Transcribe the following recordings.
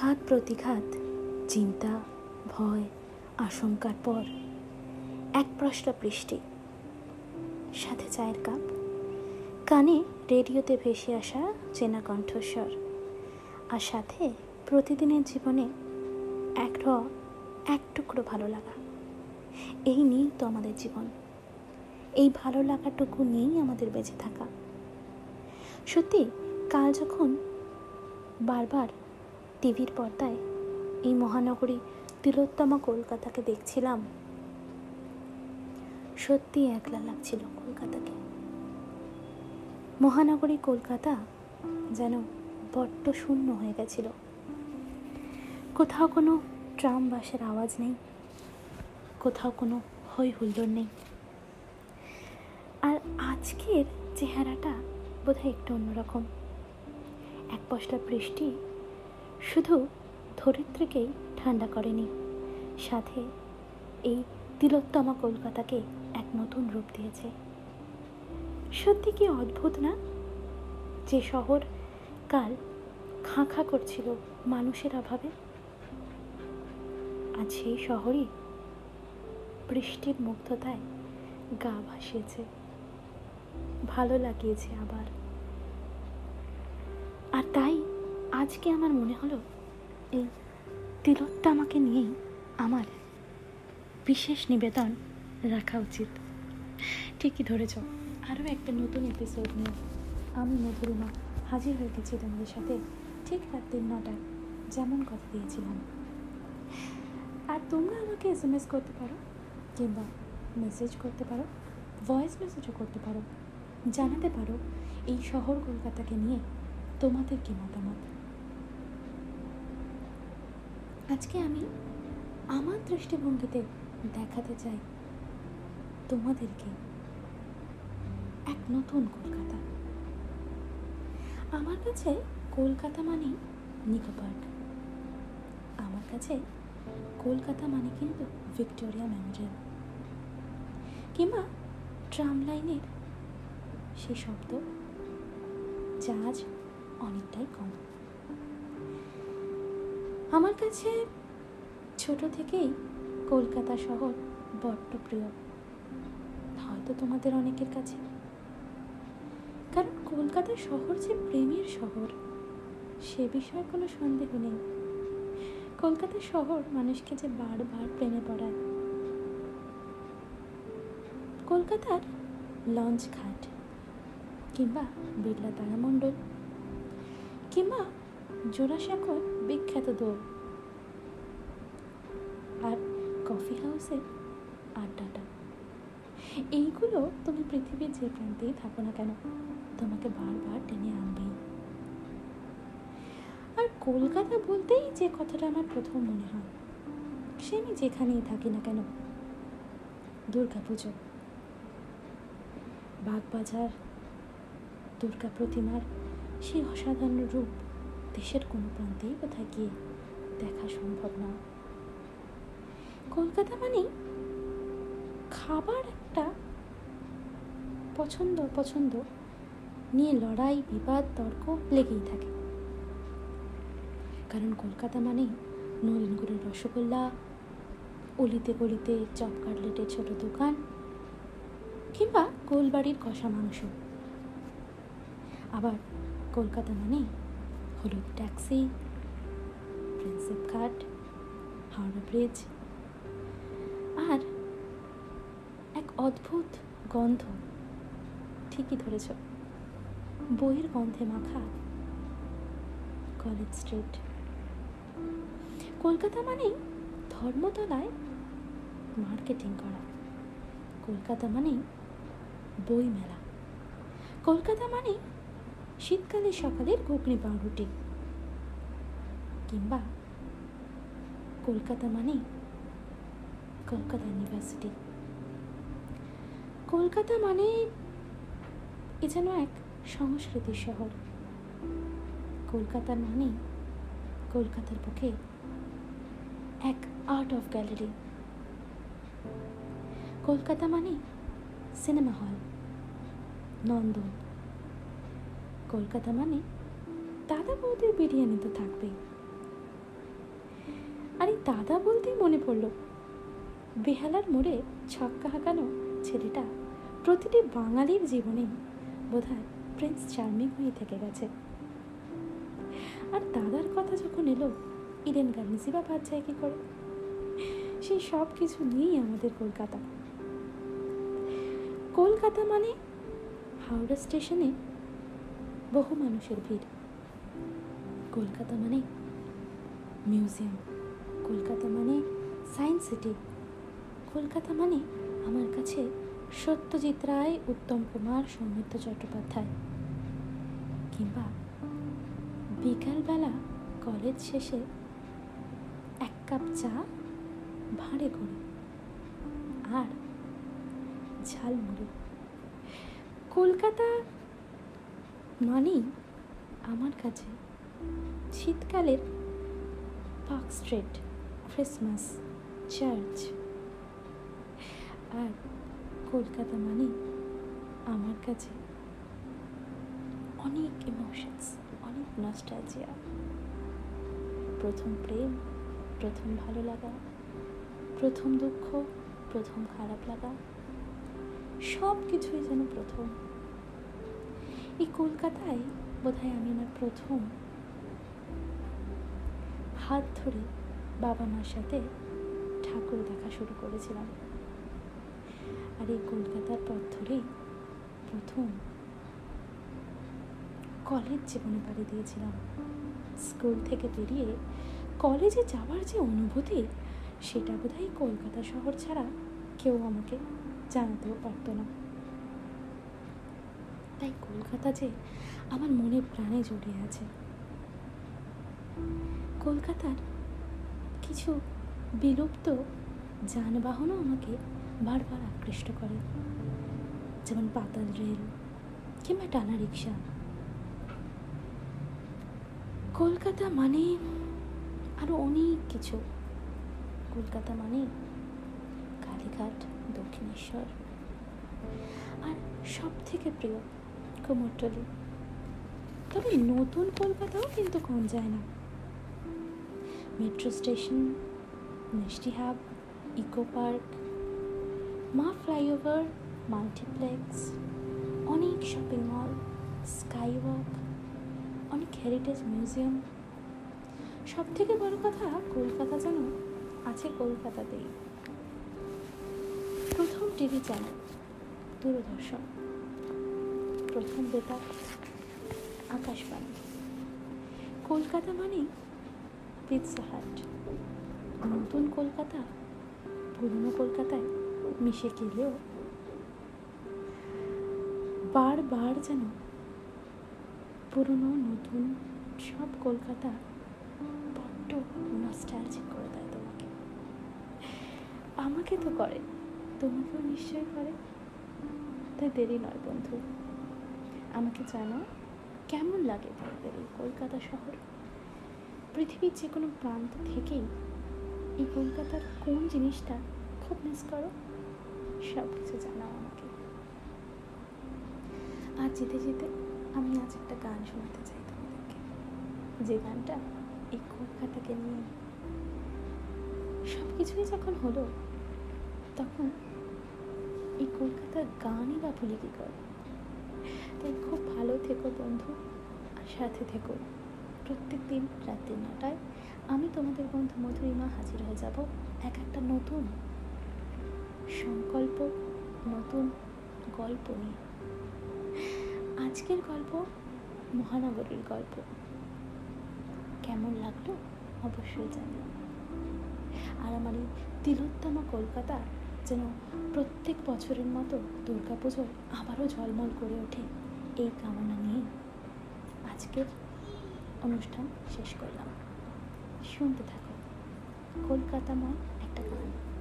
ঘাত প্রতিঘাত, চিন্তা, ভয়, আশঙ্কার পর এক প্রশ্ন বৃষ্টি সাথে চায়ের কাপ। কানে রেডিওতে ভেসে আসা চেনা কণ্ঠস্বর আর সাথে প্রতিদিনের জীবনে এক র, এক টুকরো ভালো লাগা। এই নিয়েই তো আমাদের জীবন। এই ভালো লাগাটুকু নিয়েই আমাদের বেঁচে থাকা। সত্যি, কাল যখন বারবার টিভির পর্দায় এই মহানগরী তিলোত্তমা কলকাতাকে দেখছিলাম। সত্যি একলা লাগছিল কলকাতাকে। মহানগরী কলকাতা যেন বড্ড শূন্য হয়ে গেছিল। কোথাও কোনো ট্রাম বাসের আওয়াজ নেই, কোথাও কোনো হই হুল্লোড় নেই। আর আজকের চেহারাটা বোধহয় একটু অন্যরকম। এক পশলা বৃষ্টি শুধু ধরিত্রীকেই ঠান্ডা করেনি, সাথে এই তিলোত্তমা কলকাতাকে এক নতুন রূপ দিয়েছে। সত্যি কি অদ্ভুত না? যে শহর কাল খাঁ খাঁ করছিল মানুষের অভাবে? আজ সেই শহরই বৃষ্টির মুগ্ধতায় গা ভাসিয়েছে। ভালো লাগিয়েছে আবার। আর তাই আজকে আমার মনে হলো এই তিলোত্তা আমাকে নিয়েই আমার বিশেষ নিবেদন রাখা উচিত। ঠিকই ধরেছ। আরও একটা নতুন এপিসোড নিয়ে আমি মধুরিমা হাজির হয়ে গেছি তোমাদের সাথে ঠিক রাত তিন নটায় যেমন কথা দিয়েছিলাম। আর তোমরা আমাকে এস এম এস করতে পারো কিংবা মেসেজ করতে পারো ভয়েস মেসেজও করতে পারো। জানাতে পারো এই শহর কলকাতাকে নিয়ে তোমাদের কি মতামত? আজকে আমি আমার দৃষ্টিভঙ্গিতে দেখাতে চাই তোমাদেরকে এক নতুন কলকাতা। আমার কাছে কলকাতা মানে নিকো পার্ক। আমার কাছে কলকাতা মানে কিন্তু ভিক্টোরিয়া মেমোরিয়াল। কিংবা ট্রাম লাইনের সে শব্দ আজ অনেকটাই কম। আমার কাছে ছোট থেকেই কলকাতা শহর বড্ড প্রিয়। হয়তো তোমাদের অনেকের কাছে। কারণ কলকাতা শহর যে প্রেমের শহর, সে বিষয়ে কোনো সন্দেহ নেই। কলকাতা শহর মানুষকে যে বারবার প্রেমে পড়ায়। কলকাতার লঞ্চ ঘাট কিংবা বিড়লা তারামণ্ডল কিংবা জোড়াসাঁকোর বিখ্যাত দোল। আর কফি হাউসে আড্ডাটা। এইগুলো তুমি পৃথিবীর যে প্রান্তেই থাকো না কেন, তোমাকে বারবার টেনে আনবেই। আর কলকাতা বলতেই যে কথাটা আমার প্রথম মনে হয়, সে আমি যেখানেই থাকি না কেন দুর্গা পুজো বাগবাজার, দুর্গা প্রতিমার সেই অসাধারণ রূপ দেশের কোনো প্রান্তেই কোথায় গিয়ে দেখা সম্ভব না। কলকাতা মানেই খাবার একটা পছন্দ অপছন্দ নিয়ে লড়াই, বিবাদ, তর্ক লেগেই থাকে। কারণ কলকাতা মানেই নলেনগুড়ের রসগোল্লা, অলিতে গলিতে চপ কাটলেটের ছোট দোকান কিংবা গোলবাড়ির কষা মাংস। আবার কলকাতা মানেই হলুদ ট্যাক্সি প্রিন্সেপ ঘাট হাওড়া ব্রিজ। আর এক অদ্ভুত গন্ধ, ঠিকই ধরেছ, বইয়ের গন্ধে মাখা কলেজ স্ট্রিট। কলকাতা মানেই ধর্মতলায় মার্কেটিং করা। কলকাতা মানেই বই মেলা কলকাতা মানেই শীতকালে সকালের ঘুগনি পাউরুটি। কিংবা কলকাতা মানে কলকাতা ইউনিভার্সিটি। কলকাতা মানে এ যেন এক সংস্কৃতির শহর। কলকাতা মানেই কলকাতার বুকে এক আর্ট অফ গ্যালারি কলকাতা মানে সিনেমা হল নন্দন। কলকাতা মানে দাদা বৌদির বিরিয়ানি তো থাকবেই। আর এই দাদা বলতেই মনে পড়ল, বেহালার মোড়ে ছক্কা হাঁকানো ছেলেটা প্রতিটি বাঙালির জীবনে বোধহয় প্রিন্স চার্মিং হয়ে থেকে গেছে। আর দাদার কথা যখন এলো, ইডেন গার্নিসি বা বাদ যায় কি করে? সেই সব কিছু নিয়েই আমাদের কলকাতা। কলকাতা মানে হাওড়া স্টেশনে বহু মানুষের ভিড়। কলকাতা মানে মিউজিয়াম কলকাতা মানে সায়েন্স সিটি কলকাতা মানে আমার কাছে সত্যজিৎ রায়, উত্তম কুমার, সৌমিত্র চট্টোপাধ্যায়। কিংবা বিকালবেলা কলেজ শেষে এক কাপ চা, ভাঁড়ে করে আর ঝালমুড়ি। কলকাতা মানেই আমার কাছে শীতকালের পার্ক স্ট্রিট, ক্রিসমাস, চার্চ আর কলকাতা মানে আমার কাছে অনেক ইমোশনস অনেক নস্টালজিয়া প্রথম প্রেম, প্রথম ভালো লাগা, প্রথম দুঃখ, প্রথম খারাপ লাগা সব কিছুই যেন প্রথম। এই কলকাতায়? বোধহয় আমি আমার প্রথম। হাত ধরে বাবা মার সাথে ঠাকুর দেখা শুরু করেছিলাম। আর এই কলকাতার পথ ধরেই প্রথম কলেজ জীবনে পাড়ি দিয়েছিলাম। স্কুল থেকে বেরিয়ে কলেজে যাওয়ার যে অনুভূতি, সেটা বোধহয় কলকাতা শহর ছাড়া কেউ আমাকে জানাতেও পারতো না। তাই কলকাতা যে আমার মনে প্রাণে জড়িয়ে আছে। কলকাতার কিছু বিলুপ্ত যানবাহনও আমাকে বারবার আকৃষ্ট করে। যেমন পাতাল রেল কিংবা টানা রিক্সা কলকাতা মানে আরও অনেক কিছু। কলকাতা মানে কালীঘাট, দক্ষিণেশ্বর। আর সব থেকে প্রিয় কুমোরটলি তবে নতুন কলকাতাও কিন্তু কম যায় না। মেট্রো স্টেশন, মিষ্টি hub, Eco Park, Maa flyover, multiplex, অনেক শপিং মল স্কাই ওয়াক অনেক হেরিটেজ মিউজিয়াম। সব থেকে বড় কথা কলকাতা যেন আছে কলকাতাতেই। প্রথম টিভি চ্যানেল, দূরদর্শন। প্রথম বেতার আকাশবাণী। কলকাতা মানেই পিৎজা হাট নতুন কলকাতা, পুরনো কলকাতায় মিশে গেলেও বারবার যেন পুরনো, নতুন সব কলকাতা বড্ড নস্টালজিক করে দেয় তোমাকে। আমাকে তো করে, তোমাকেও নিশ্চয়ই করে। তাই দেরি নয় বন্ধু। আমাকে জানাও কেমন লাগে তোমাদের এই কলকাতা শহর? পৃথিবীর যে কোনো প্রান্ত থেকেই এই কলকাতার কোন জিনিসটা খুব মিস করো সব কিছু জানাও আমাকে। আর যেতে যেতে আমি আজ একটা গান শোনাতে চাই তোমাদেরকে। যে গানটা এই কলকাতাকে নিয়ে সব কিছুই যখন হলো, তখন এই কলকাতার গানই বা ভুলে কী করে? তাই খুব ভালো থেকো বন্ধু, আর সাথে থেকো। প্রত্যেক দিন রাত্রি নটায় আমি তোমাদের বন্ধু মধুরিমা হাজির হয়ে যাব এক একটা নতুন সংকল্প, নতুন গল্প নিয়ে। আজকের গল্প মহানগরীর গল্প। কেমন লাগল? অবশ্যই জানিও। আর আমার এই তিলোত্তমা কলকাতা যেন প্রত্যেক বছরের মতো দুর্গাপুজোয় আবারও ঝলমল করে ওঠে এই কামনা নিয়ে আজকের অনুষ্ঠান শেষ করলাম। শুনতে থাকো। কলকাতা কলকাতাময় একটা গান।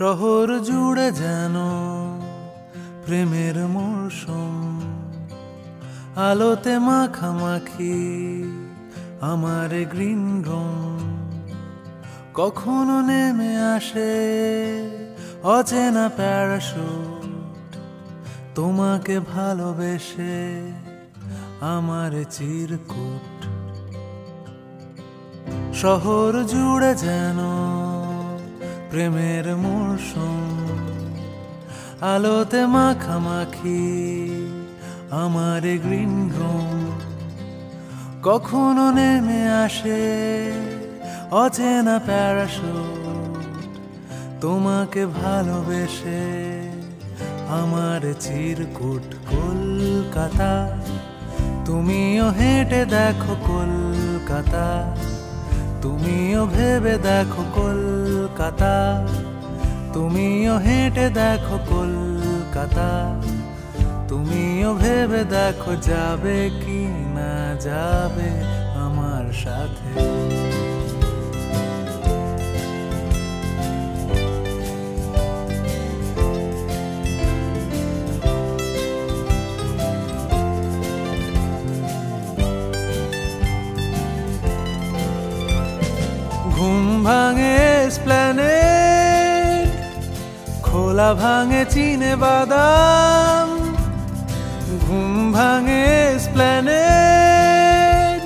শহর জুড়ে যেন প্রেমের মরশুম। আলোতে মাখামাখি আমার গ্রিন রুম। কখনো নেমে আসে অচেনা প্যারাশুট। তোমাকে ভালোবেসে আমার চিরকুট। শহর জুড়ে যেন প্রেমের মরশুম, আলোতে মাখামাখি আমার গ্রিন রুম। কখনো নেমে আসে অচেনা প্যারাশুট, তোমাকে ভালোবেসে আমার চিরকুট কলকাতা। তুমিও হেঁটে দেখো কলকাতা, তুমিও ভেবে দেখো কলকাতা। তুমিও হেঁটে দেখো কলকাতা, তুমিও ভেবে দেখো যাবে কি না যাবে আমার সাথে। ঘুম ভাঙে স্প্ল্যানেড খোলা ভাঙে চিনে বাদাম, ঘুম ভাঙে স্প্ল্যানেড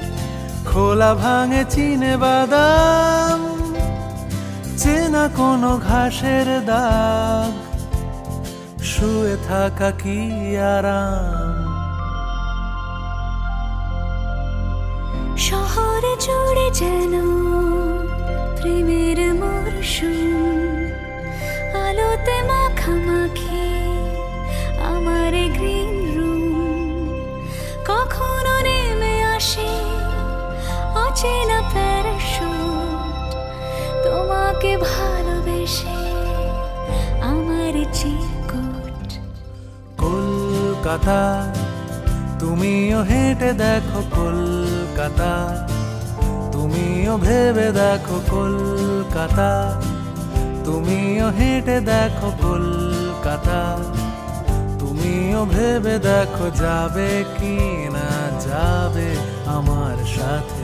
খোলা ভাঙে চিনে বাদাম, চেনা কোনো ঘাসের দাগ, শুয়ে থাকা কি আরাম? শহরে জুড়ে যেন প্রেমের মরশুম আলোতে মাখামাখি আমার গ্রিন রুম কখনো নেমে আসে, অচেনা প্যারাশুট তোমাকে ভালোবেসে আমার চিরকুট কলকাতা, তুমিও হেঁটে দেখো কলকাতা। তুমিও ভেবে দেখো কলকাতা। তুমিও হেঁটে দেখো কলকাতা। তুমিও ভেবে দেখো যাবে কি না যাবে আমার সাথে।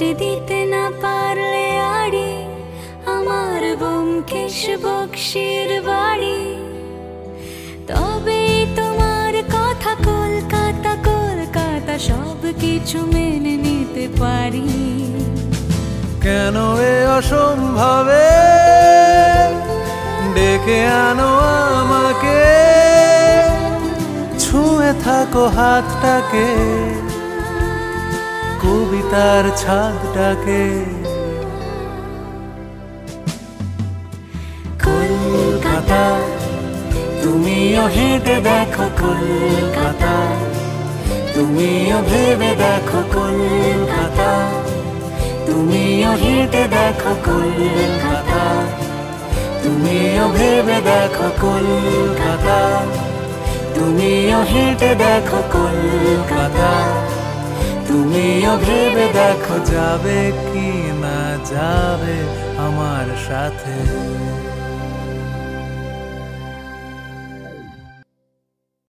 খুঁজে দিতে না পারলে আড়ি, আমার বোমকেশ বক্সির বাড়ি। তবে তোমার কথা কলকাতা কলকাতা সব কিছু মেনে নিতে পারি। কেন এ অসম্ভবে? ডেকে আনো আমাকে। ছুঁয়ে থাকো হাতটাকে। কবিতার ছাদটাকে। কলকাতা, তুমিও হেঁটে দেখো কলকাতা। তুমিও ভেবে দেখো কলকাতা। তুমিও হেঁটে দেখো কলকাতা। তুমিও ভেবে দেখো কলকাতা। তুমিও হেঁটে দেখো কলকাতা। তুমিও ভেবে দেখো যাবে কি না যাবে আমার সাথে।